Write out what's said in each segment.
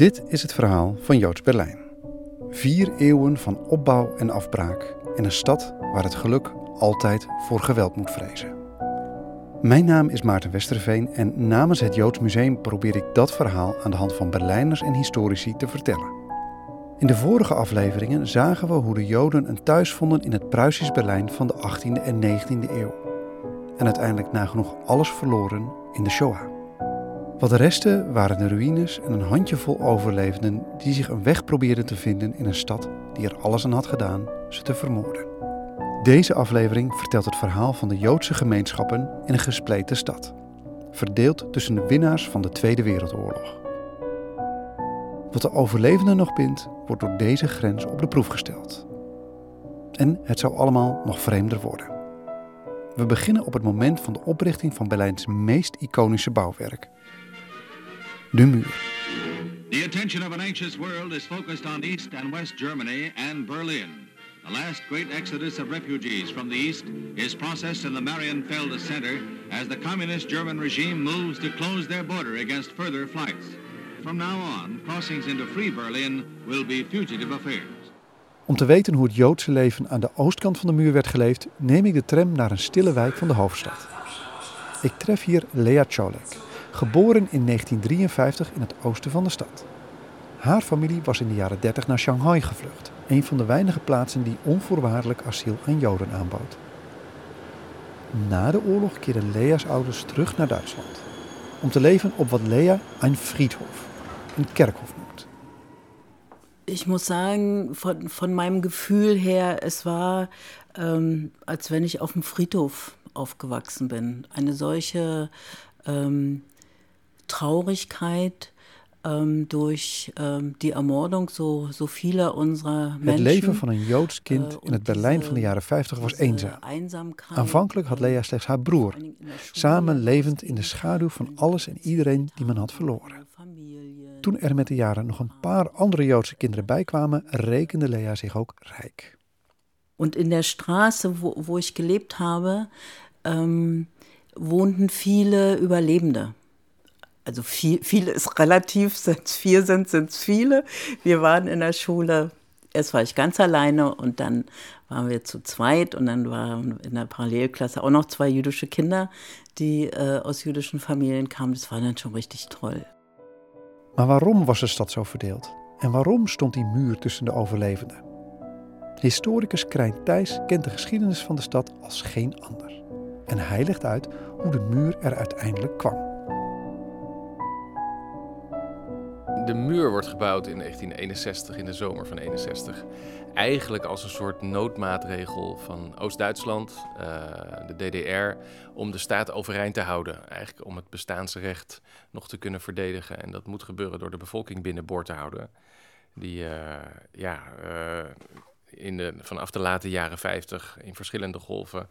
Dit is het verhaal van Joods Berlijn. Vier eeuwen van opbouw en afbraak in een stad waar het geluk altijd voor geweld moet vrezen. Mijn naam is Maarten Westerveen en namens het Joods Museum probeer ik dat verhaal aan de hand van Berlijners en historici te vertellen. In de vorige afleveringen zagen we hoe de Joden een thuis vonden in het Pruisisch Berlijn van de 18e en 19e eeuw. En uiteindelijk nagenoeg alles verloren in de Shoah. Wat de resten waren de ruïnes en een handjevol overlevenden die zich een weg probeerden te vinden in een stad die er alles aan had gedaan ze te vermoorden. Deze aflevering vertelt het verhaal van de Joodse gemeenschappen in een gespleten stad, verdeeld tussen de winnaars van de Tweede Wereldoorlog. Wat de overlevenden nog bindt, wordt door deze grens op de proef gesteld. En het zou allemaal nog vreemder worden. We beginnen op het moment van de oprichting van Berlijns meest iconische bouwwerk, de muur. The attention of an anxious world is focused on East and West Germany and Berlin. The last great exodus of refugees from the East is processed in the Marienfelde Center as the communist German regime moves to close their border against further flights. From now on, crossings into free Berlin will be fugitive affairs. Om te weten hoe het Joodse leven aan de oostkant van de muur werd geleefd, neem ik de tram naar een stille wijk van de hoofdstad. Ik tref hier Lea Cholek, geboren in 1953 in het oosten van de stad. Haar familie was in de jaren 30 naar Shanghai gevlucht, een van de weinige plaatsen die onvoorwaardelijk asiel aan Joden aanbood. Na de oorlog keerden Lea's ouders terug naar Duitsland, om te leven op wat Lea een Friedhof, een kerkhof noemt. Ich muss sagen, von, von meinem Gefühl her, es war, ähm, als wenn ich auf dem Friedhof aufgewachsen bin. Eine solche ähm, Traurigkeit ähm, durch ähm, die Ermordung so, so vieler unserer Menschen. Het leven van een Joods kind in het Berlijn van de jaren 50 was eenzaam. Aanvankelijk had Lea slechts haar broer, samen levend in de schaduw van alles en iedereen die men had verloren. Toen er met de jaren nog een paar andere Joodse kinderen bijkwamen, rekende Lea zich ook rijk. Und in der Straße, wo, wo ich gelebt habe, ähm, wohnten viele Überlebende. Also viel, viele ist relativ, es vier sind, sind es viele. Wir waren in der Schule, erst war ich ganz alleine und dann waren wir zu zweit und dann waren in der Parallelklasse auch noch zwei jüdische Kinder, die äh, aus jüdischen Familien kamen. Das war dann schon richtig toll. Maar waarom was de stad zo verdeeld? En waarom stond die muur tussen de overlevenden? Historicus Krijn Thijs kent de geschiedenis van de stad als geen ander. En hij legt uit hoe de muur er uiteindelijk kwam. De muur wordt gebouwd in 1961, in de zomer van 61. Eigenlijk als een soort noodmaatregel van Oost-Duitsland, uh, de DDR, om de staat overeind te houden. Eigenlijk om het bestaansrecht nog te kunnen verdedigen. En dat moet gebeuren door de bevolking binnenboord te houden. Die, uh, ja, uh, in de, vanaf de late jaren 50 in verschillende golven.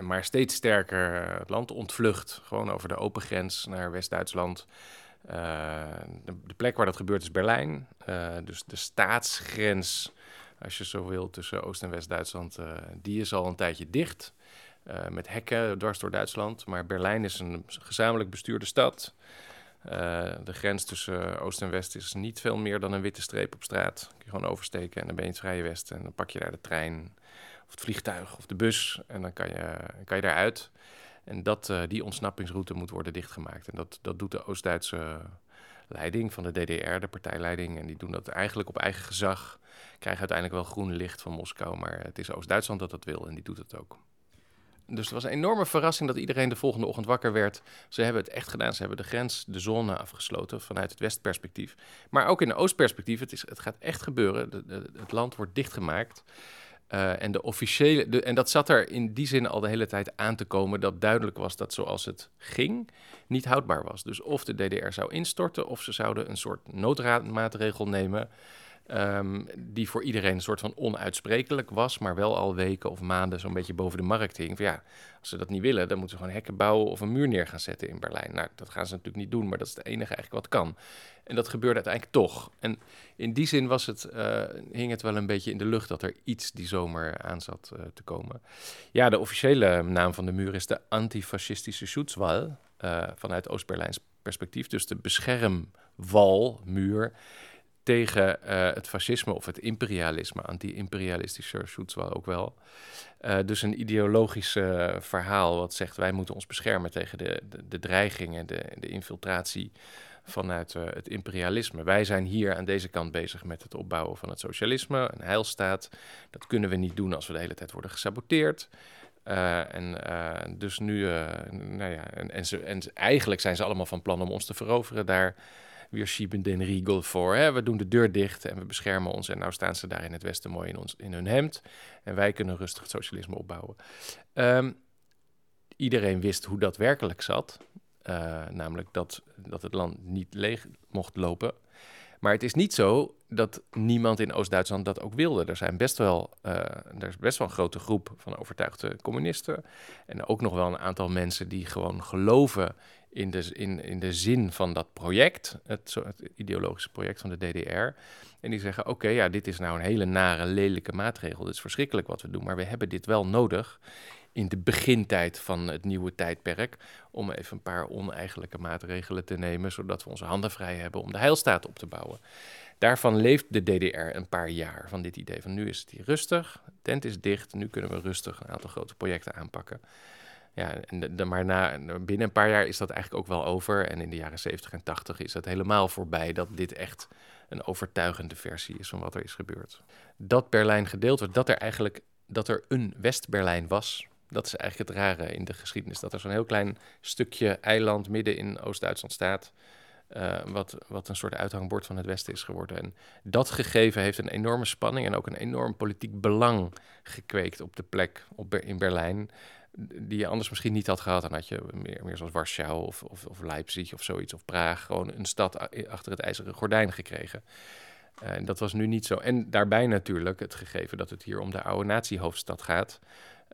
maar steeds sterker het land ontvlucht. Gewoon over de open grens naar West-Duitsland. De, de, plek waar dat gebeurt is Berlijn. Uh, dus de staatsgrens, als je zo wil, tussen Oost- en West-Duitsland, uh, die is al een tijdje dicht. met hekken dwars door Duitsland. Maar Berlijn is een gezamenlijk bestuurde stad. de grens tussen Oost en West is niet veel meer dan een witte streep op straat. Kun je gewoon oversteken en dan ben je in het Vrije Westen. En dan pak je daar de trein of het vliegtuig of de bus en dan kan je, kan je daaruit. En dat, uh, die ontsnappingsroute moet worden dichtgemaakt. En dat, dat doet de Oost-Duitse leiding van de DDR, de partijleiding. En die doen dat eigenlijk op eigen gezag. Krijgen uiteindelijk wel groen licht van Moskou. Maar het is Oost-Duitsland dat dat wil en die doet het ook. Dus het was een enorme verrassing dat iedereen de volgende ochtend wakker werd. Ze hebben het echt gedaan. Ze hebben de grens, de zone afgesloten vanuit het westperspectief. Maar ook in de oostperspectief. Het, is, het gaat echt gebeuren. het land wordt dichtgemaakt. Uh, en, de officiële, en dat zat er in die zin al de hele tijd aan te komen dat duidelijk was dat zoals het ging niet houdbaar was. Dus of de DDR zou instorten of ze zouden een soort noodmaatregel nemen um, die voor iedereen een soort van onuitsprekelijk was, maar wel al weken of maanden zo'n beetje boven de markt hing. Van ja, als ze dat niet willen, dan moeten ze gewoon hekken bouwen of een muur neer gaan zetten in Berlijn. Nou, dat gaan ze natuurlijk niet doen, maar dat is het enige eigenlijk wat kan. En dat gebeurde uiteindelijk toch. En in die zin was het, uh, hing het wel een beetje in de lucht dat er iets die zomer aan zat uh, te komen. Ja, de officiële naam van de muur is de antifascistische Schutzwall, uh, vanuit Oost-Berlijns perspectief. Dus de beschermwal wal, muur, tegen eh, het fascisme of het imperialisme, anti-imperialistische wel ook wel. Uh, dus een ideologisch uh, verhaal wat zegt wij moeten ons beschermen tegen de, de, de dreigingen, de, de infiltratie vanuit het imperialisme. Wij zijn hier aan deze kant bezig met het opbouwen van het socialisme, een heilstaat. Dat kunnen we niet doen als we de hele tijd worden gesaboteerd. En dus nu, nou ja, en, en eigenlijk zijn ze allemaal van plan om ons te veroveren daar schieben den Riegel voor. We doen de deur dicht en we beschermen ons. En nou staan ze daar in het Westen mooi in, ons, in hun hemd. En wij kunnen rustig het socialisme opbouwen. Um, iedereen wist hoe dat werkelijk zat. Uh, namelijk dat, dat het land niet leeg mocht lopen. Maar het is niet zo dat niemand in Oost-Duitsland dat ook wilde. Er, zijn best wel, uh, er is best wel een grote groep van overtuigde communisten. En ook nog wel een aantal mensen die gewoon geloven in de, in, in de zin van dat project, het, ideologische project van de DDR. En die zeggen: Oké, ja, dit is nou een hele nare, lelijke maatregel. Dit is verschrikkelijk wat we doen, maar we hebben dit wel nodig in de begintijd van het nieuwe tijdperk. Om even een paar oneigenlijke maatregelen te nemen, zodat we onze handen vrij hebben om de heilstaat op te bouwen. Daarvan leeft de DDR een paar jaar van dit idee van nu is het hier rustig, de tent is dicht, nu kunnen we rustig een aantal grote projecten aanpakken. Ja, en de, maar na, binnen een paar jaar is dat eigenlijk ook wel over. En in de jaren 70 en 80 is het helemaal voorbij dat dit echt een overtuigende versie is van wat er is gebeurd. Dat Berlijn gedeeld werd, dat er eigenlijk dat er een West-Berlijn was. Dat is eigenlijk het rare in de geschiedenis. Dat er zo'n heel klein stukje eiland midden in Oost-Duitsland staat. Uh, wat, wat een soort uithangbord van het Westen is geworden. En dat gegeven heeft een enorme spanning en ook een enorm politiek belang gekweekt op de plek op, in Berlijn die je anders misschien niet had gehad. Dan had je meer, meer zoals Warschau of, of, of Leipzig of zoiets, of Praag, gewoon een stad achter het ijzeren gordijn gekregen. En dat was nu niet zo. En daarbij natuurlijk het gegeven dat het hier om de oude natiehoofdstad gaat.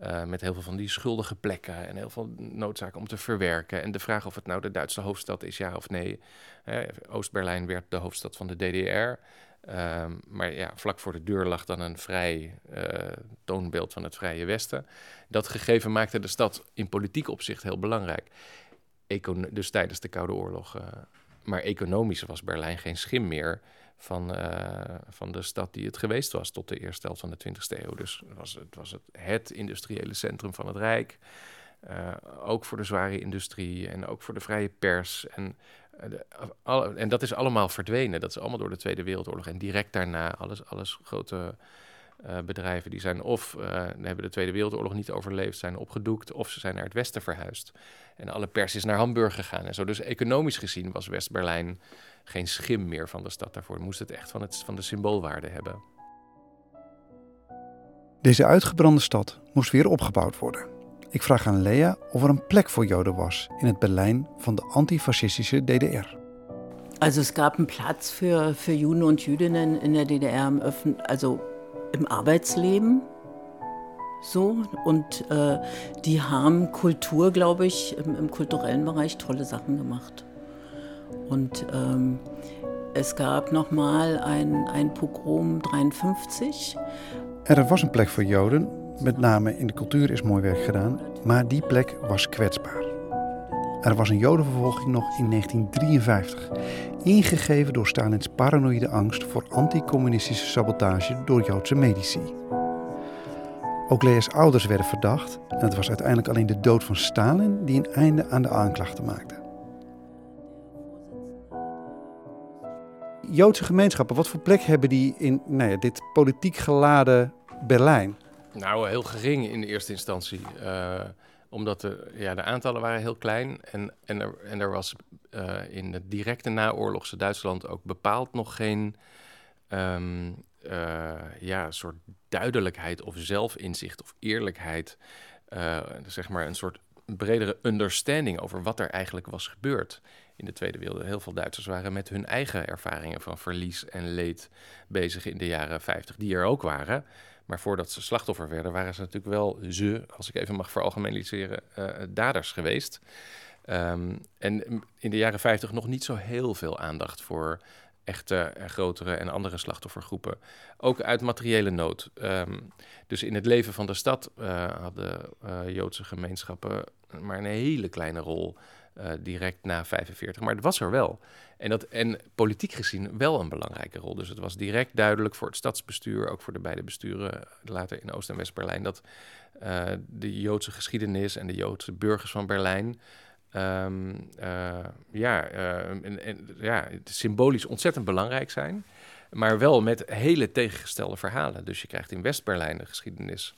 Uh, met heel veel van die schuldige plekken en heel veel noodzaken om te verwerken. En de vraag of het nou de Duitse hoofdstad is, ja of nee. Uh, Oost-Berlijn werd de hoofdstad van de DDR. Um, maar ja, vlak voor de deur lag dan een vrij uh, toonbeeld van het Vrije Westen. Dat gegeven maakte de stad in politiek opzicht heel belangrijk. Dus tijdens de Koude Oorlog. Uh, maar economisch was Berlijn geen schim meer van, uh, van de stad die het geweest was tot de eerste helft van de 20e eeuw. Dus het was het, was het, het industriële centrum van het Rijk. ook voor de zware industrie en ook voor de vrije pers. En en dat is allemaal verdwenen. Dat is allemaal door de Tweede Wereldoorlog. En direct daarna, alles, alles grote uh, bedrijven die zijn of uh, hebben de Tweede Wereldoorlog niet overleefd, zijn opgedoekt, of ze zijn naar het westen verhuisd. En alle pers is naar Hamburg gegaan en zo. Dus economisch gezien was West-Berlijn geen schim meer van de stad. Daarvoor moest het echt van, het, van de symboolwaarde hebben. Deze uitgebrande stad moest weer opgebouwd worden. Ik vraag aan Lea of er een plek voor Joden was in het Berlijn van de antifaschistische DDR. Also es gab einen Platz für, für Juden und Jüdinnen in der DDR im, Öffn also im Arbeitsleben. So, und äh, die haben Kultur, glaube ich, im, im, kulturellen Bereich tolle Sachen gemacht. Und ähm, es gab nochmal ein, ein Pogrom 53. Er was een plek voor Joden met name in de cultuur is mooi werk gedaan, maar die plek was kwetsbaar. Er was een jodenvervolging nog in 1953, ingegeven door Stalins paranoïde angst voor anticommunistische sabotage door Joodse medici. Ook Lea's ouders werden verdacht en het was uiteindelijk alleen de dood van Stalin die een einde aan de aanklachten maakte. Joodse gemeenschappen, wat voor plek hebben die in nou ja, dit politiek geladen Berlijn? Nou, heel gering in de eerste instantie. Uh, omdat de, ja, de aantallen waren heel klein. En, en, er, en er was uh, in het directe naoorlogse Duitsland ook bepaald nog geen um, uh, ja, soort duidelijkheid of zelfinzicht of eerlijkheid. zeg maar een soort bredere understanding over wat er eigenlijk was gebeurd in de Tweede Wereldoorlog. Heel veel Duitsers waren met hun eigen ervaringen van verlies en leed bezig in de jaren 50, die er ook waren. Maar voordat ze slachtoffer werden, waren ze natuurlijk wel ze, als ik even mag veralgemeniseren, uh, daders geweest. Um, en in de jaren 50 nog niet zo heel veel aandacht voor echte en grotere en andere slachtoffergroepen. Ook uit materiële nood. Um, dus in het leven van de stad uh, hadden Joodse gemeenschappen maar een hele kleine rol uh, direct na 45. Maar het was er wel. En, dat, en politiek gezien wel een belangrijke rol. Dus het was direct duidelijk voor het stadsbestuur, ook voor de beide besturen later in Oost- en West-Berlijn, dat uh, de Joodse geschiedenis en de Joodse burgers van Berlijn. Um, uh, ja, en, en, ja, symbolisch ontzettend belangrijk zijn. Maar wel met hele tegengestelde verhalen. Dus je krijgt in West-Berlijn de geschiedenis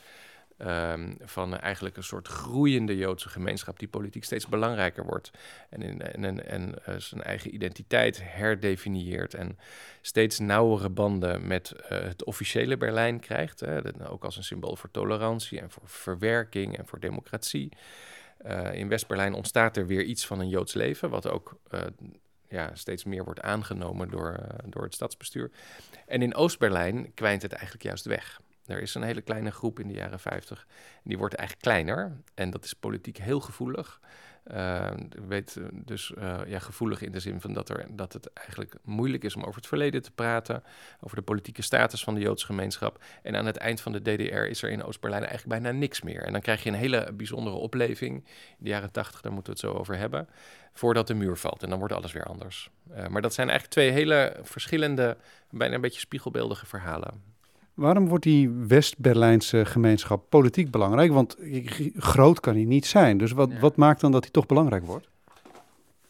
um, van eigenlijk een soort groeiende Joodse gemeenschap die politiek steeds belangrijker wordt. En, in, en, en, en uh, zijn eigen identiteit herdefinieert. En steeds nauwere banden met uh, het officiële Berlijn krijgt. Hè, dat, ook als een symbool voor tolerantie en voor verwerking en voor democratie. Uh, in West-Berlijn ontstaat er weer iets van een Joods leven, wat ook ja, steeds meer wordt aangenomen door, door het stadsbestuur. En in Oost-Berlijn kwijnt het eigenlijk juist weg. Er is een hele kleine groep in de jaren 50. Die wordt eigenlijk kleiner. En dat is politiek heel gevoelig. Uh, weet dus uh, ja, gevoelig in de zin van dat, er, dat het eigenlijk moeilijk is om over het verleden te praten, over de politieke status van de Joodse gemeenschap. En aan het eind van de DDR is er in Oost-Berlijn eigenlijk bijna niks meer. En dan krijg je een hele bijzondere opleving in de jaren 80, daar moeten we het zo over hebben, voordat de muur valt. En dan wordt alles weer anders. Uh, maar dat zijn eigenlijk twee hele verschillende, bijna een beetje spiegelbeeldige verhalen. Waarom wordt die West-Berlijnse gemeenschap politiek belangrijk? Want groot kan hij niet zijn. Dus wat, wat maakt dan dat hij toch belangrijk wordt?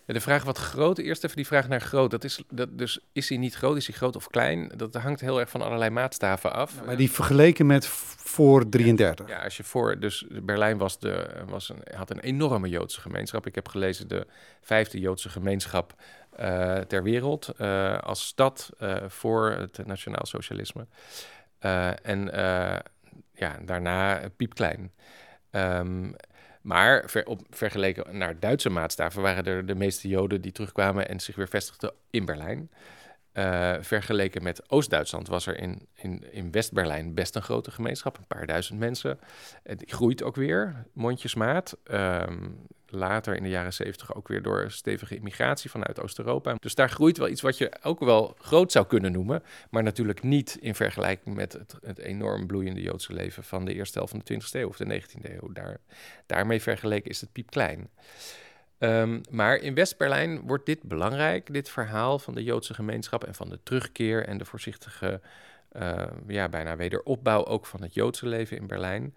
Ja, de vraag wat groot, eerst even die vraag naar groot. Dat is, dat, dus is hij niet groot, is hij groot of klein? Dat hangt heel erg van allerlei maatstaven af. maar die vergeleken met voor 33. Ja, als je voor, dus Berlijn was de, was een, had een enorme Joodse gemeenschap. Ik heb gelezen de vijfde Joodse gemeenschap uh, ter wereld uh, als stad uh, voor het nationaal socialisme. Uh, en uh, ja, daarna piepklein. Um, maar ver, op, vergeleken naar Duitse maatstaven waren er de meeste Joden die terugkwamen en zich weer vestigden in Berlijn. Uh, vergeleken met Oost-Duitsland was er in, in, in West-Berlijn best een grote gemeenschap, een paar duizend mensen. Het groeit ook weer, mondjesmaat. Um, later in de jaren zeventig ook weer door stevige immigratie vanuit Oost-Europa. Dus daar groeit wel iets wat je ook wel groot zou kunnen noemen, maar natuurlijk niet in vergelijking met het, het enorm bloeiende Joodse leven van de eerste helft van de 20e eeuw of de 19e eeuw. Daar, daarmee vergeleken is het piepklein. Um, maar in West-Berlijn wordt dit belangrijk, dit verhaal van de Joodse gemeenschap en van de terugkeer en de voorzichtige, uh, ja, bijna wederopbouw ook van het Joodse leven in Berlijn.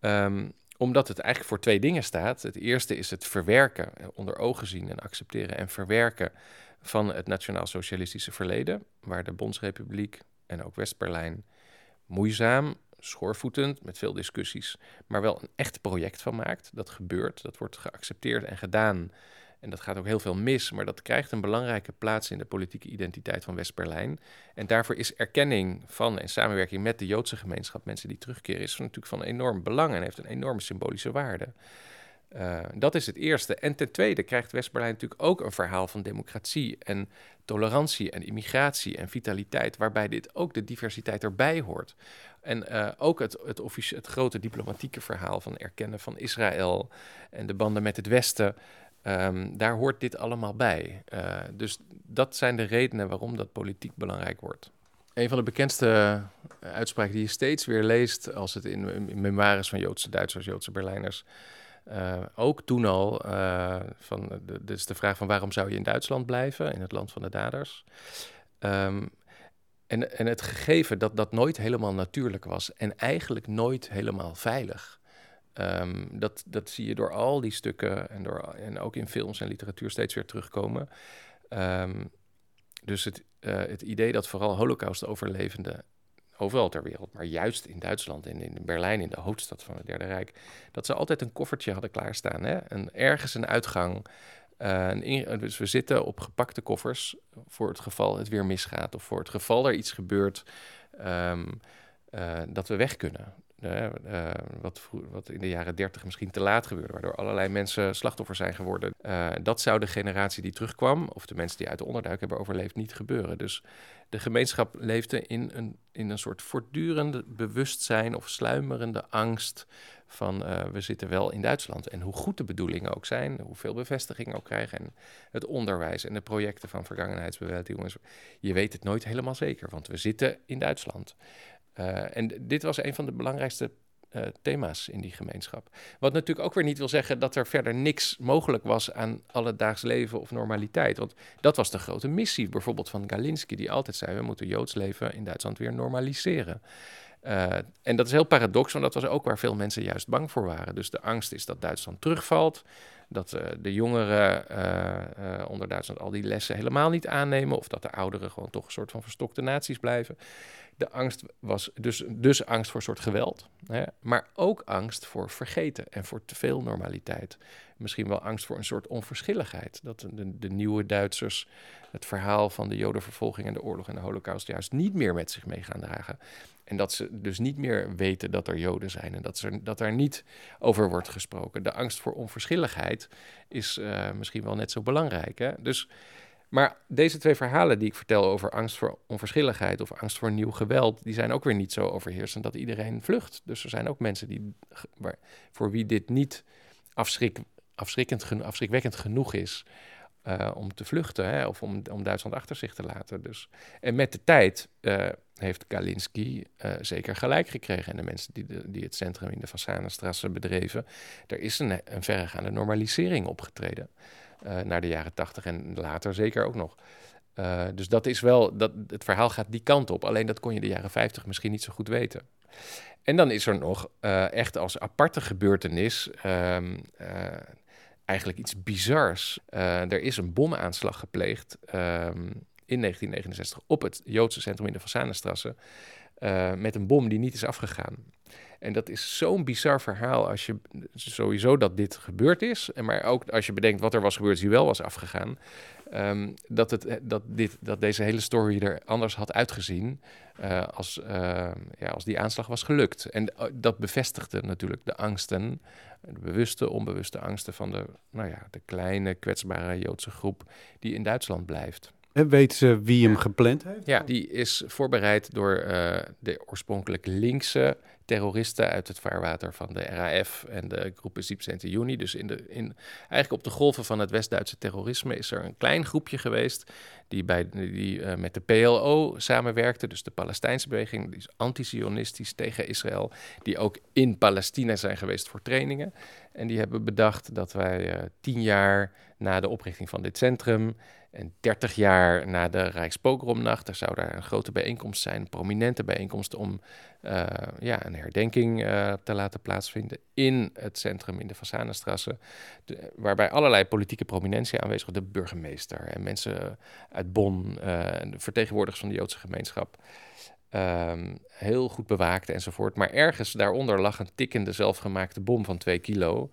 Um, omdat het eigenlijk voor twee dingen staat. Het eerste is het verwerken, eh, onder ogen zien en accepteren en verwerken van het nationaal-socialistische verleden, waar de Bondsrepubliek en ook West-Berlijn moeizaam, schoorvoetend, met veel discussies, maar wel een echt project van maakt. Dat gebeurt, dat wordt geaccepteerd en gedaan en dat gaat ook heel veel mis, maar dat krijgt een belangrijke plaats in de politieke identiteit van West-Berlijn. En daarvoor is erkenning van en samenwerking met de Joodse gemeenschap, mensen die terugkeren, is natuurlijk van enorm belang en heeft een enorme symbolische waarde. Uh, dat is het eerste. En ten tweede krijgt West-Berlijn natuurlijk ook een verhaal van democratie en tolerantie en immigratie en vitaliteit, waarbij dit ook de diversiteit erbij hoort. En uh, ook het, het, het grote diplomatieke verhaal van erkennen van Israël en de banden met het Westen. Um, daar hoort dit allemaal bij. Uh, dus dat zijn de redenen waarom dat politiek belangrijk wordt. Een van de bekendste uitspraken die je steeds weer leest als het in, in memoires van Joodse Duitsers, Joodse Berlijners, uh, ook toen al, uh, van, de, dus de vraag van waarom zou je in Duitsland blijven, in het land van de daders. Um, en, en het gegeven dat dat nooit helemaal natuurlijk was en eigenlijk nooit helemaal veilig. Um, dat, dat zie je door al die stukken en, door, en ook in films en literatuur steeds weer terugkomen. Um, dus het, uh, het idee dat vooral Holocaust-overlevenden overal ter wereld, maar juist in Duitsland en in Berlijn, in de hoofdstad van het Derde Rijk, dat ze altijd een koffertje hadden klaarstaan. Hè? En ergens een uitgang. Uh, een dus we zitten op gepakte koffers voor het geval het weer misgaat of voor het geval er iets gebeurt um, uh, dat we weg kunnen. Uh, wat, wat, in de jaren 30 misschien te laat gebeurde, waardoor allerlei mensen slachtoffer zijn geworden. Dat zou de generatie die terugkwam, of de mensen die uit de onderduik hebben overleefd, niet gebeuren. Dus de gemeenschap leefde in een, in een soort voortdurende bewustzijn of sluimerende angst van uh, we zitten wel in Duitsland. En hoe goed de bedoelingen ook zijn, hoeveel bevestiging ook krijgen en het onderwijs en de projecten van vergangenheidsbewältigung. Je weet het nooit helemaal zeker, want we zitten in Duitsland. Uh, en dit was een van de belangrijkste uh, thema's in die gemeenschap. Wat natuurlijk ook weer niet wil zeggen dat er verder niks mogelijk was aan alledaags leven of normaliteit. Want dat was de grote missie bijvoorbeeld van Galinsky, die altijd zei: we moeten Joods leven in Duitsland weer normaliseren. Uh, en dat is heel paradox, want dat was ook waar veel mensen juist bang voor waren. Dus de angst is dat Duitsland terugvalt, dat uh, de jongeren onder Duitsland al die lessen helemaal niet aannemen, of dat de ouderen gewoon toch een soort van verstokte naties blijven. De angst was dus, dus angst voor een soort geweld, hè, maar ook angst voor vergeten en voor te veel normaliteit. Misschien wel angst voor een soort onverschilligheid. Dat de, nieuwe Duitsers het verhaal van de Jodenvervolging en de oorlog en de Holocaust juist niet meer met zich mee gaan dragen. En dat ze dus niet meer weten dat er Joden zijn en dat, ze, dat er niet over wordt gesproken. De angst voor onverschilligheid is uh, misschien wel net zo belangrijk. Hè? Dus maar deze twee verhalen die ik vertel over angst voor onverschilligheid of angst voor nieuw geweld, die zijn ook weer niet zo overheersend dat iedereen vlucht. Dus er zijn ook mensen die, waar, voor wie dit niet afschrik, afschrikkend, afschrikwekkend genoeg is uh, om te vluchten hè, of om, om Duitsland achter zich te laten. Dus. En met de tijd uh, heeft Kalinski uh, zeker gelijk gekregen. En de mensen die, de, die het centrum in de Fassanestrasse bedreven, er is een, een verregaande normalisering opgetreden. Uh, naar de jaren tachtig en later zeker ook nog. Uh, dus dat is wel, dat, het verhaal gaat die kant op. Alleen dat kon je de jaren 50 misschien niet zo goed weten. En dan is er nog uh, echt als aparte gebeurtenis um, eigenlijk iets bizars. er is een bomaanslag gepleegd um, in 1969 op het Joodse centrum in de Fassanestrasse. met een bom die niet is afgegaan. En dat is zo'n bizar verhaal als je sowieso dat dit gebeurd is. Maar ook als je bedenkt wat er was gebeurd, die wel was afgegaan. Um, dat, het, dat, dit, dat deze hele story er anders had uitgezien uh, als, uh, ja, als die aanslag was gelukt. En uh, dat bevestigde natuurlijk de angsten, de bewuste, onbewuste angsten van de, nou ja, de kleine, kwetsbare Joodse groep die in Duitsland blijft. En weet ze wie hem gepland heeft? Ja, die is voorbereid door uh, de oorspronkelijk linkse terroristen uit het vaarwater van de RAF en de groepen 17 juni. Dus in de, in, eigenlijk op de golven van het West-Duitse terrorisme is er een klein groepje geweest die, bij, die uh, met de PLO samenwerkte, dus de Palestijnse beweging, die is anti-Sionistisch tegen Israël, die ook in Palestina zijn geweest voor trainingen. En die hebben bedacht dat wij uh, tien jaar na de oprichting van dit centrum en 30 jaar na de Rijkspogromnacht, er zou daar een grote bijeenkomst zijn, prominente bijeenkomst om uh, ja, een herdenking uh, te laten plaatsvinden in het centrum in de Fassanestrasse, waarbij allerlei politieke prominentie aanwezig was, de burgemeester en mensen uit Bonn, uh, vertegenwoordigers van de Joodse gemeenschap. Um, heel goed bewaakt enzovoort. Maar ergens daaronder lag een tikkende zelfgemaakte bom van 2 kilo.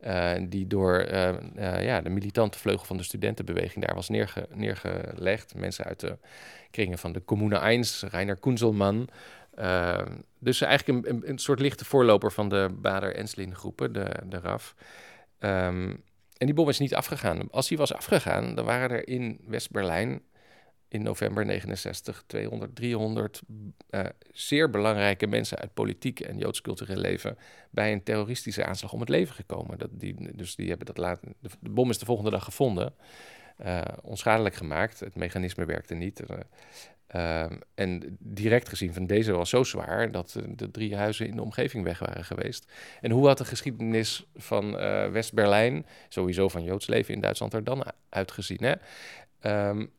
Uh, die door uh, uh, ja, de militante vleugel van de studentenbeweging daar was neerge neergelegd. Mensen uit de kringen van de Commune 1, Reiner Kunzelman. dus eigenlijk een, een, een, soort lichte voorloper van de Bader-Enslin groepen, de, de RAF. Um, en die bom is niet afgegaan. Als die was afgegaan, dan waren er in West-Berlijn in november 69 200, 300 uh, zeer belangrijke mensen uit politiek en joods cultureel leven bij een terroristische aanslag om het leven gekomen. Dat die, dus die hebben dat laten. De, bom is de volgende dag gevonden, uh, onschadelijk gemaakt. Het mechanisme werkte niet. Uh, en direct gezien van deze was zo zwaar dat de drie huizen in de omgeving weg waren geweest. En hoe had de geschiedenis van West-Berlijn, sowieso van Joods leven in Duitsland, er dan uitgezien? Hè? Um,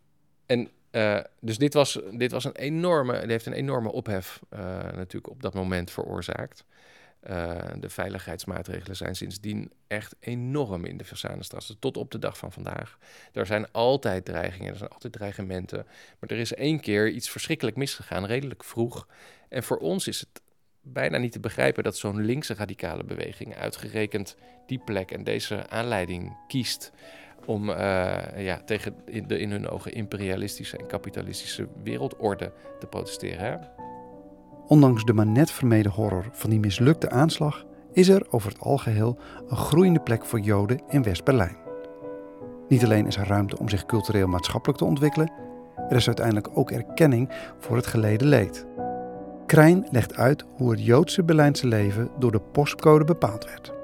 en uh, dus dit was, dit was een enorme, dit heeft een enorme ophef uh, natuurlijk op dat moment veroorzaakt. Uh, de veiligheidsmaatregelen zijn sindsdien echt enorm in de Versanestrasse, tot op de dag van vandaag. Er zijn altijd dreigingen, er zijn altijd dreigementen. Maar er is één keer iets verschrikkelijk misgegaan, redelijk vroeg. En voor ons is het bijna niet te begrijpen dat zo'n linkse radicale beweging uitgerekend die plek en deze aanleiding kiest om uh, ja, tegen de in hun ogen imperialistische en kapitalistische wereldorde te protesteren. Hè? Ondanks de maar net vermeden horror van die mislukte aanslag is er over het algeheel een groeiende plek voor Joden in West-Berlijn. Niet alleen is er ruimte om zich cultureel maatschappelijk te ontwikkelen, er is uiteindelijk ook erkenning voor het geleden leed. Krijn legt uit hoe het Joodse Berlijnse leven door de postcode bepaald werd.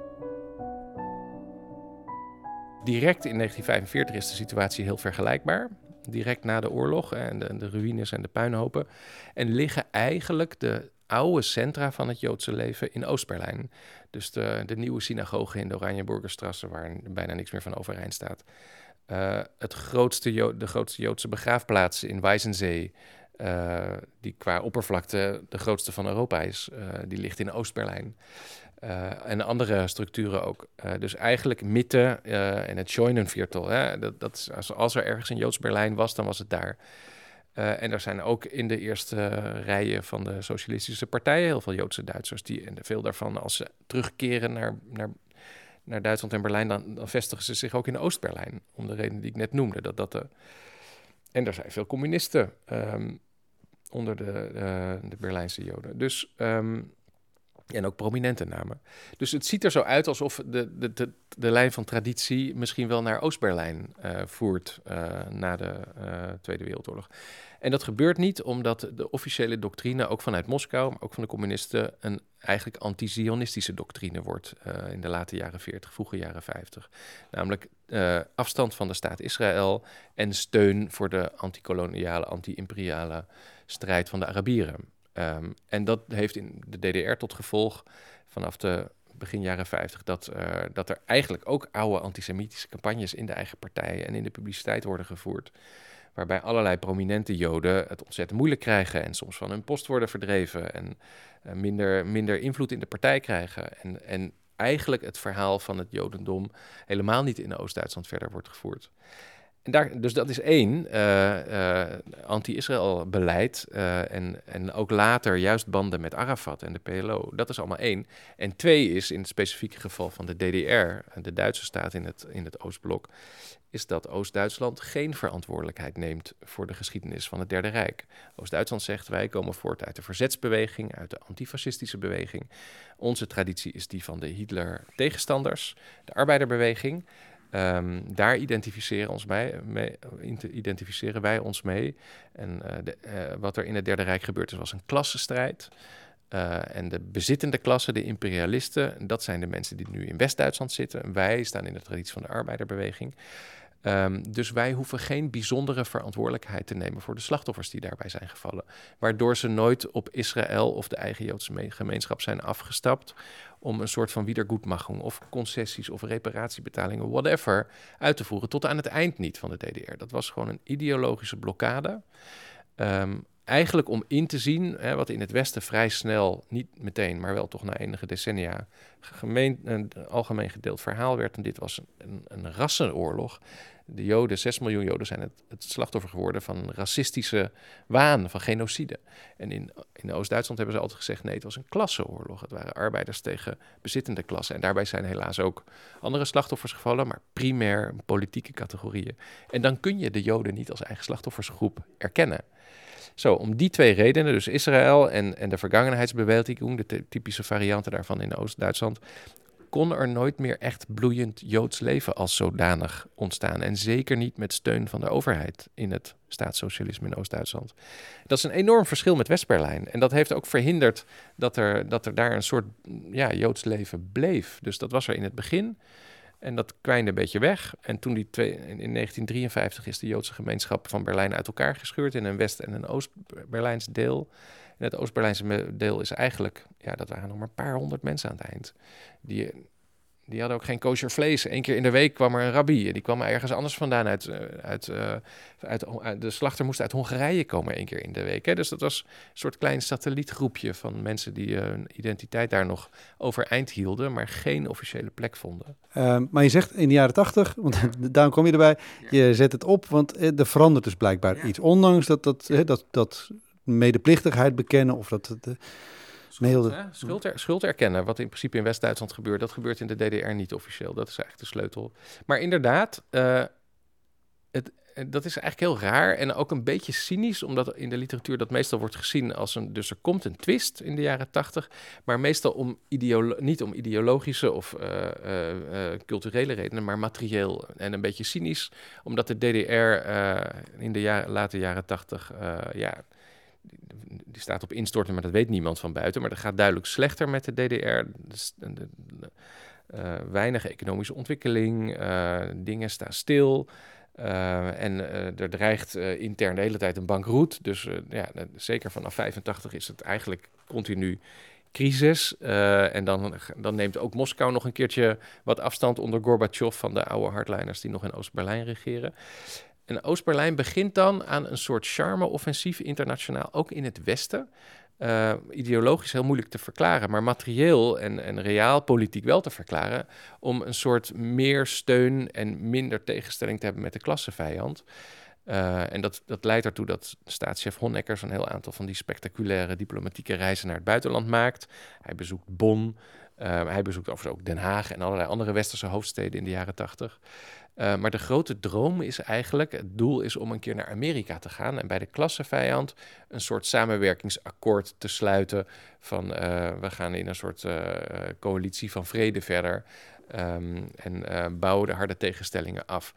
Direct in 1945 is de situatie heel vergelijkbaar. Direct na de oorlog en de, de ruïnes en de puinhopen. En liggen eigenlijk de oude centra van het Joodse leven in Oost-Berlijn. Dus de, de nieuwe synagoge in de Oranjeburgerstrasse, waar bijna niks meer van overeind staat. Uh, het grootste de grootste Joodse begraafplaats in Weizenzee, uh, die qua oppervlakte de grootste van Europa is, uh, die ligt in Oost-Berlijn. En andere structuren ook. dus eigenlijk Mitte en het Scheunenviertel. Hè? Dat, dat is, als, er ergens een Joods Berlijn was, dan was het daar. en er zijn ook in de eerste rijen van de socialistische partijen heel veel Joodse Duitsers. Die, en veel daarvan, als ze terugkeren naar, naar naar Duitsland en Berlijn, dan, dan vestigen ze zich ook in Oost-Berlijn. Om de reden die ik net noemde. Dat dat. En er zijn veel communisten um, onder de, de Berlijnse Joden. Dus, um, en ook prominente namen. Dus het ziet er zo uit alsof de, de, de, de lijn van traditie misschien wel naar Oost-Berlijn uh, voert uh, na de Tweede Wereldoorlog. En dat gebeurt niet omdat de officiële doctrine, ook vanuit Moskou, maar ook van de communisten, een eigenlijk anti-Zionistische doctrine wordt in de late jaren 40, vroege jaren 50. Namelijk afstand van de staat Israël en steun voor de anti-koloniale, anti-imperiale strijd van de Arabieren. Um, en dat heeft in de DDR tot gevolg vanaf de begin jaren 50 dat, uh, dat er eigenlijk ook oude antisemitische campagnes in de eigen partijen en in de publiciteit worden gevoerd waarbij allerlei prominente Joden het ontzettend moeilijk krijgen en soms van hun post worden verdreven en uh, minder, minder invloed in de partij krijgen. En, en eigenlijk het verhaal van het Jodendom helemaal niet in Oost-Duitsland verder wordt gevoerd. En daar, dus dat is één, uh, uh, anti-Israël beleid uh, en, en ook later juist banden met Arafat en de PLO. Dat is allemaal één. En twee is in het specifieke geval van de DDR, de Duitse staat in het, in het Oostblok, is dat Oost-Duitsland geen verantwoordelijkheid neemt voor de geschiedenis van het Derde Rijk. Oost-Duitsland zegt wij komen voort uit de verzetsbeweging, uit de antifascistische beweging. Onze traditie is die van de Hitler-tegenstanders, de arbeiderbeweging. Um, daar identificeren, ons bij, identificeren wij ons mee. En uh, de, uh, wat er in het Derde Rijk gebeurd is, was een klassenstrijd. Uh, en de bezittende klasse, de imperialisten, dat zijn de mensen die nu in West-Duitsland zitten. Wij staan in de traditie van de arbeiderbeweging. Um, dus wij hoeven geen bijzondere verantwoordelijkheid te nemen voor de slachtoffers die daarbij zijn gevallen. Waardoor ze nooit op Israël of de eigen Joodse gemeenschap zijn afgestapt om een soort van wiedergoedmachung of concessies of reparatiebetalingen, whatever, uit te voeren. Tot aan het eind niet van de DDR. Dat was gewoon een ideologische blokkade. Um, eigenlijk om in te zien, hè, wat in het Westen vrij snel, niet meteen, maar wel toch na enige decennia, gemeen, een algemeen gedeeld verhaal werd. En dit was een, een rassenoorlog de Joden, 6 miljoen Joden, zijn het, het slachtoffer geworden van racistische waan, van genocide. En in, in Oost-Duitsland hebben ze altijd gezegd: nee, het was een klasseoorlog. Het waren arbeiders tegen bezittende klassen. En daarbij zijn helaas ook andere slachtoffers gevallen, maar primair politieke categorieën. En dan kun je de Joden niet als eigen slachtoffersgroep erkennen. Zo, om die twee redenen, dus Israël en, en de vergangenheidsbeweging, de typische varianten daarvan in Oost-Duitsland, kon er nooit meer echt bloeiend Joods leven als zodanig ontstaan. En zeker niet met steun van de overheid in het staatssocialisme in Oost-Duitsland. Dat is een enorm verschil met West-Berlijn. En dat heeft ook verhinderd dat er, dat er daar een soort ja, Joods leven bleef. Dus dat was er in het begin. En dat kwijnde een beetje weg. En toen die twee, in 1953 is de Joodse gemeenschap van Berlijn uit elkaar gescheurd in een West- en een Oost-Berlijns deel. En het Oost-Berlijnse deel is eigenlijk, ja, dat waren nog maar een paar honderd mensen aan het eind. Die, die hadden ook geen kosher vlees. Eén keer in de week kwam er een rabbi. Die kwam ergens anders vandaan. Uit, eh, uit, uh, uit, uit, de slachter moest uit Hongarije komen één keer in de week. Hè. Dus dat was een soort klein satellietgroepje van mensen die uh, hun identiteit daar nog overeind hielden, maar geen officiële plek vonden. Uh, maar je zegt in de jaren tachtig, want daarom kom je erbij, je zet het op, want er verandert dus blijkbaar ja. iets. Ondanks dat, dat, hè, dat, dat medeplichtigheid bekennen of dat het. Schuld, de... schuld, er, schuld, erkennen, wat in principe in West-Duitsland gebeurt, dat gebeurt in de DDR niet officieel. Dat is eigenlijk de sleutel. Maar inderdaad, uh, het, dat is eigenlijk heel raar en ook een beetje cynisch, omdat in de literatuur dat meestal wordt gezien als een. Dus er komt een twist in de jaren tachtig, maar meestal om niet om ideologische of uh, uh, culturele redenen, maar materieel en een beetje cynisch, omdat de DDR in de jaren, late jaren tachtig, ja die staat op instorten, maar dat weet niemand van buiten. Maar dat gaat duidelijk slechter met de DDR. Dus uh, weinig economische ontwikkeling, uh, dingen staan stil. en er dreigt intern de hele tijd een bankroet. Dus ja, zeker vanaf 85 is het eigenlijk continu crisis. en dan, dan neemt ook Moskou nog een keertje wat afstand onder Gorbachev van de oude hardliners die nog in Oost-Berlijn regeren. En Oost-Berlijn begint dan aan een soort charme-offensief internationaal, ook in het Westen. Uh, ideologisch heel moeilijk te verklaren, maar materieel en, en reaal politiek wel te verklaren. Om een soort meer steun en minder tegenstelling te hebben met de klassevijand. Uh, en dat, dat leidt ertoe dat staatschef Honecker zo'n heel aantal van die spectaculaire diplomatieke reizen naar het buitenland maakt. Hij bezoekt Bonn, hij bezoekt overigens ook Den Haag en allerlei andere westerse hoofdsteden in de jaren tachtig. Uh, maar de grote droom is eigenlijk, het doel is om een keer naar Amerika te gaan en bij de klassevijand een soort samenwerkingsakkoord te sluiten van uh, we gaan in een soort uh, coalitie van vrede verder um, en bouwen de harde tegenstellingen af.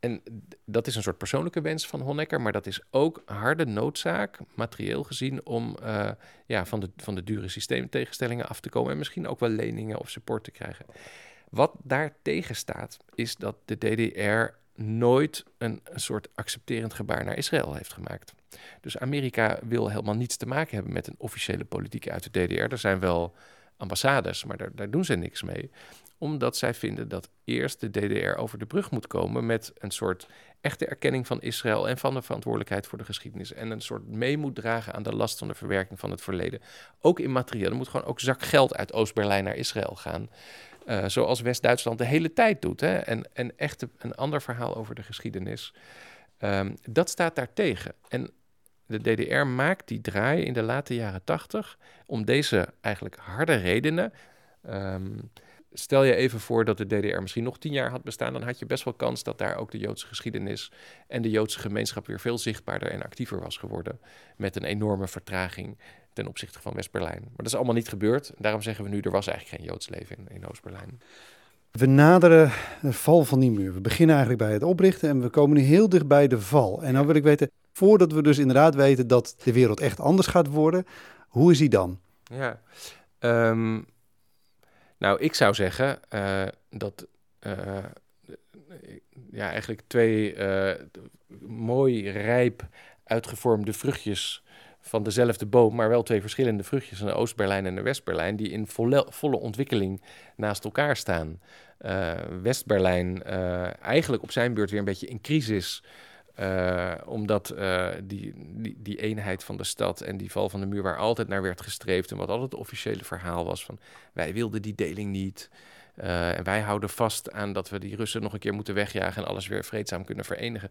En dat is een soort persoonlijke wens van Honecker, maar dat is ook harde noodzaak, materieel gezien, om ja, van, de, van de dure systeemtegenstellingen af te komen en misschien ook wel leningen of support te krijgen. Wat daar tegen staat, is dat de DDR nooit een, een, soort accepterend gebaar naar Israël heeft gemaakt. Dus Amerika wil helemaal niets te maken hebben met een officiële politiek uit de DDR. Er zijn wel ambassades, maar daar, daar doen ze niks mee. Omdat zij vinden dat eerst de DDR over de brug moet komen met een soort echte erkenning van Israël en van de verantwoordelijkheid voor de geschiedenis. En een soort mee moet dragen aan de last van de verwerking van het verleden. Ook in materieel. Er moet gewoon ook zak geld uit Oost-Berlijn naar Israël gaan. Uh, zoals West-Duitsland de hele tijd doet. Hè? En, en echt een ander verhaal over de geschiedenis. Um, dat staat daar tegen. En de DDR maakt die draai in de late jaren tachtig om deze eigenlijk harde redenen. Um, stel je even voor dat de DDR misschien nog tien jaar had bestaan, dan had je best wel kans dat daar ook de Joodse geschiedenis en de Joodse gemeenschap weer veel zichtbaarder en actiever was geworden. Met een enorme vertraging ten opzichte van West-Berlijn. Maar dat is allemaal niet gebeurd. Daarom zeggen we nu, er was eigenlijk geen Joods leven in, in Oost-Berlijn. We naderen de val van die muur. We beginnen eigenlijk bij het oprichten en we komen nu heel dicht bij de val. En dan wil ik weten, voordat we dus inderdaad weten dat de wereld echt anders gaat worden, hoe is die dan? Ja, um, nou, ik zou zeggen uh, dat uh, ja, eigenlijk twee uh, mooi rijp uitgevormde vruchtjes van dezelfde boom, maar wel twee verschillende vruchtjes, een Oost-Berlijn en een West-Berlijn, die in volle, volle ontwikkeling naast elkaar staan. West-Berlijn eigenlijk op zijn beurt weer een beetje in crisis. Uh, omdat die, die, die, eenheid van de stad en die val van de muur, waar altijd naar werd gestreefd en wat altijd het officiële verhaal was van wij wilden die deling niet. en wij houden vast aan dat we die Russen nog een keer moeten wegjagen en alles weer vreedzaam kunnen verenigen.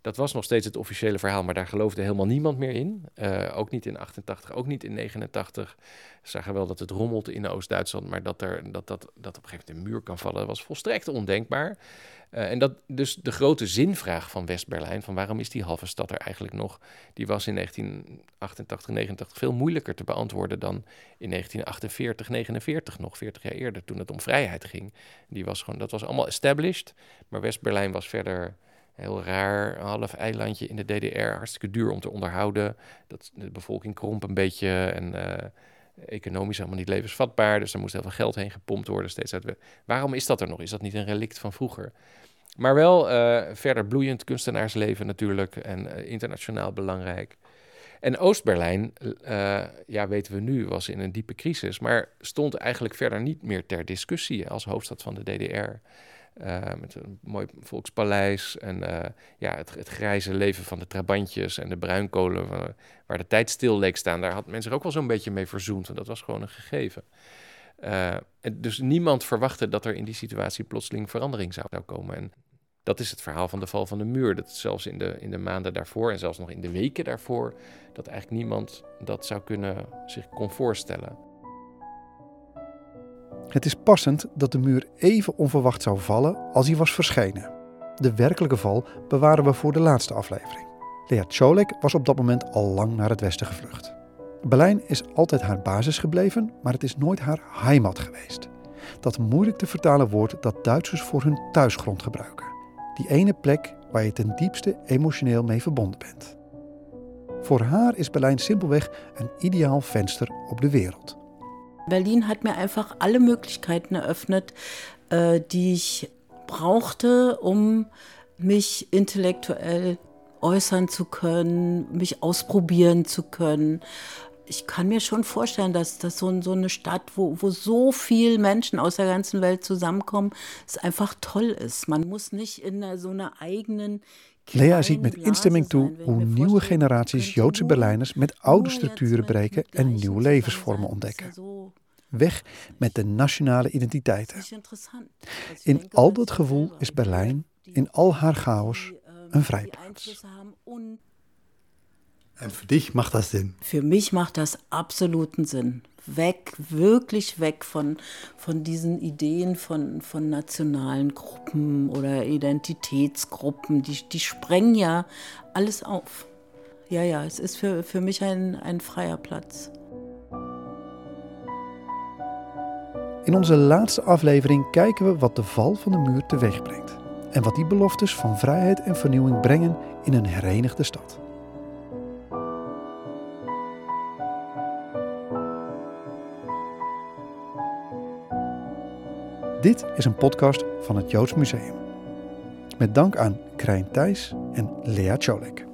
Dat was nog steeds het officiële verhaal, maar daar geloofde helemaal niemand meer in. Uh, ook niet in 88, ook niet in 89. Ze zagen wel dat het rommelt in Oost-Duitsland, maar dat, er, dat, dat, dat op een gegeven moment een muur kan vallen, was volstrekt ondenkbaar. Uh, en dat, dus de grote zinvraag van West-Berlijn, van waarom is die halve stad er eigenlijk nog, die was in 1988, 89 veel moeilijker te beantwoorden dan in 1948, 49 nog, 40 jaar eerder, toen het om vrijheid ging. Die was gewoon, dat was allemaal established, maar West-Berlijn was verder heel raar, half eilandje in de DDR, hartstikke duur om te onderhouden. Dat, de bevolking kromp een beetje en uh, economisch helemaal niet levensvatbaar. Dus er moest heel veel geld heen gepompt worden steeds uit. Waarom is dat er nog? Is dat niet een relict van vroeger? Maar wel uh, verder bloeiend kunstenaarsleven natuurlijk en uh, internationaal belangrijk. En Oost-Berlijn, ja, weten we nu, was in een diepe crisis, maar stond eigenlijk verder niet meer ter discussie als hoofdstad van de DDR. Uh, met een mooi volkspaleis en uh, ja, het, het, grijze leven van de trabantjes en de bruinkolen, waar, de tijd stil leek staan. Daar had men zich ook wel zo'n beetje mee verzoend, want dat was gewoon een gegeven. Uh, en dus niemand verwachtte dat er in die situatie plotseling verandering zou komen. En dat is het verhaal van de val van de muur. Dat zelfs in de, in de maanden daarvoor en zelfs nog in de weken daarvoor, dat eigenlijk niemand dat zou kunnen zich kon voorstellen. Het is passend dat de muur even onverwacht zou vallen als hij was verschenen. De werkelijke val bewaren we voor de laatste aflevering. Lea Cholek was op dat moment al lang naar het westen gevlucht. Berlijn is altijd haar basis gebleven, maar het is nooit haar heimat geweest. Dat moeilijk te vertalen woord dat Duitsers voor hun thuisgrond gebruiken. Die ene plek waar je ten diepste emotioneel mee verbonden bent. Voor haar is Berlijn simpelweg een ideaal venster op de wereld. Berlin hat mir einfach alle Möglichkeiten eröffnet, äh, die ich brauchte, um mich intellektuell äußern zu können, mich ausprobieren zu können. Ich kann mir schon vorstellen, dass das so, so eine Stadt, wo, wo so viele Menschen aus der ganzen Welt zusammenkommen, es einfach toll ist. Man muss nicht in so einer eigenen Lea ziet met instemming toe hoe nieuwe generaties Joodse Berlijners met oude structuren breken en nieuwe levensvormen ontdekken. Weg met de nationale identiteiten. In al dat gevoel is Berlijn, in al haar chaos, een vrijplaats. En für dich macht das Sinn? Für mich macht das absoluten Sinn. Weg, wirklich weg von, von diesen Ideen von, von nationalen Gruppen oder Identitätsgruppen. Die, die sprengen ja alles auf. Ja, ja, es ist für, für mich ein, ein freier Platz. In onze laatste aflevering kijken we wat de val van de muur teweeg brengt. En wat die beloftes van vrijheid en vernieuwing brengen in een herenigde stad. Dit is een podcast van het Joods Museum. Met dank aan Krijn Thijs en Lea Cholek.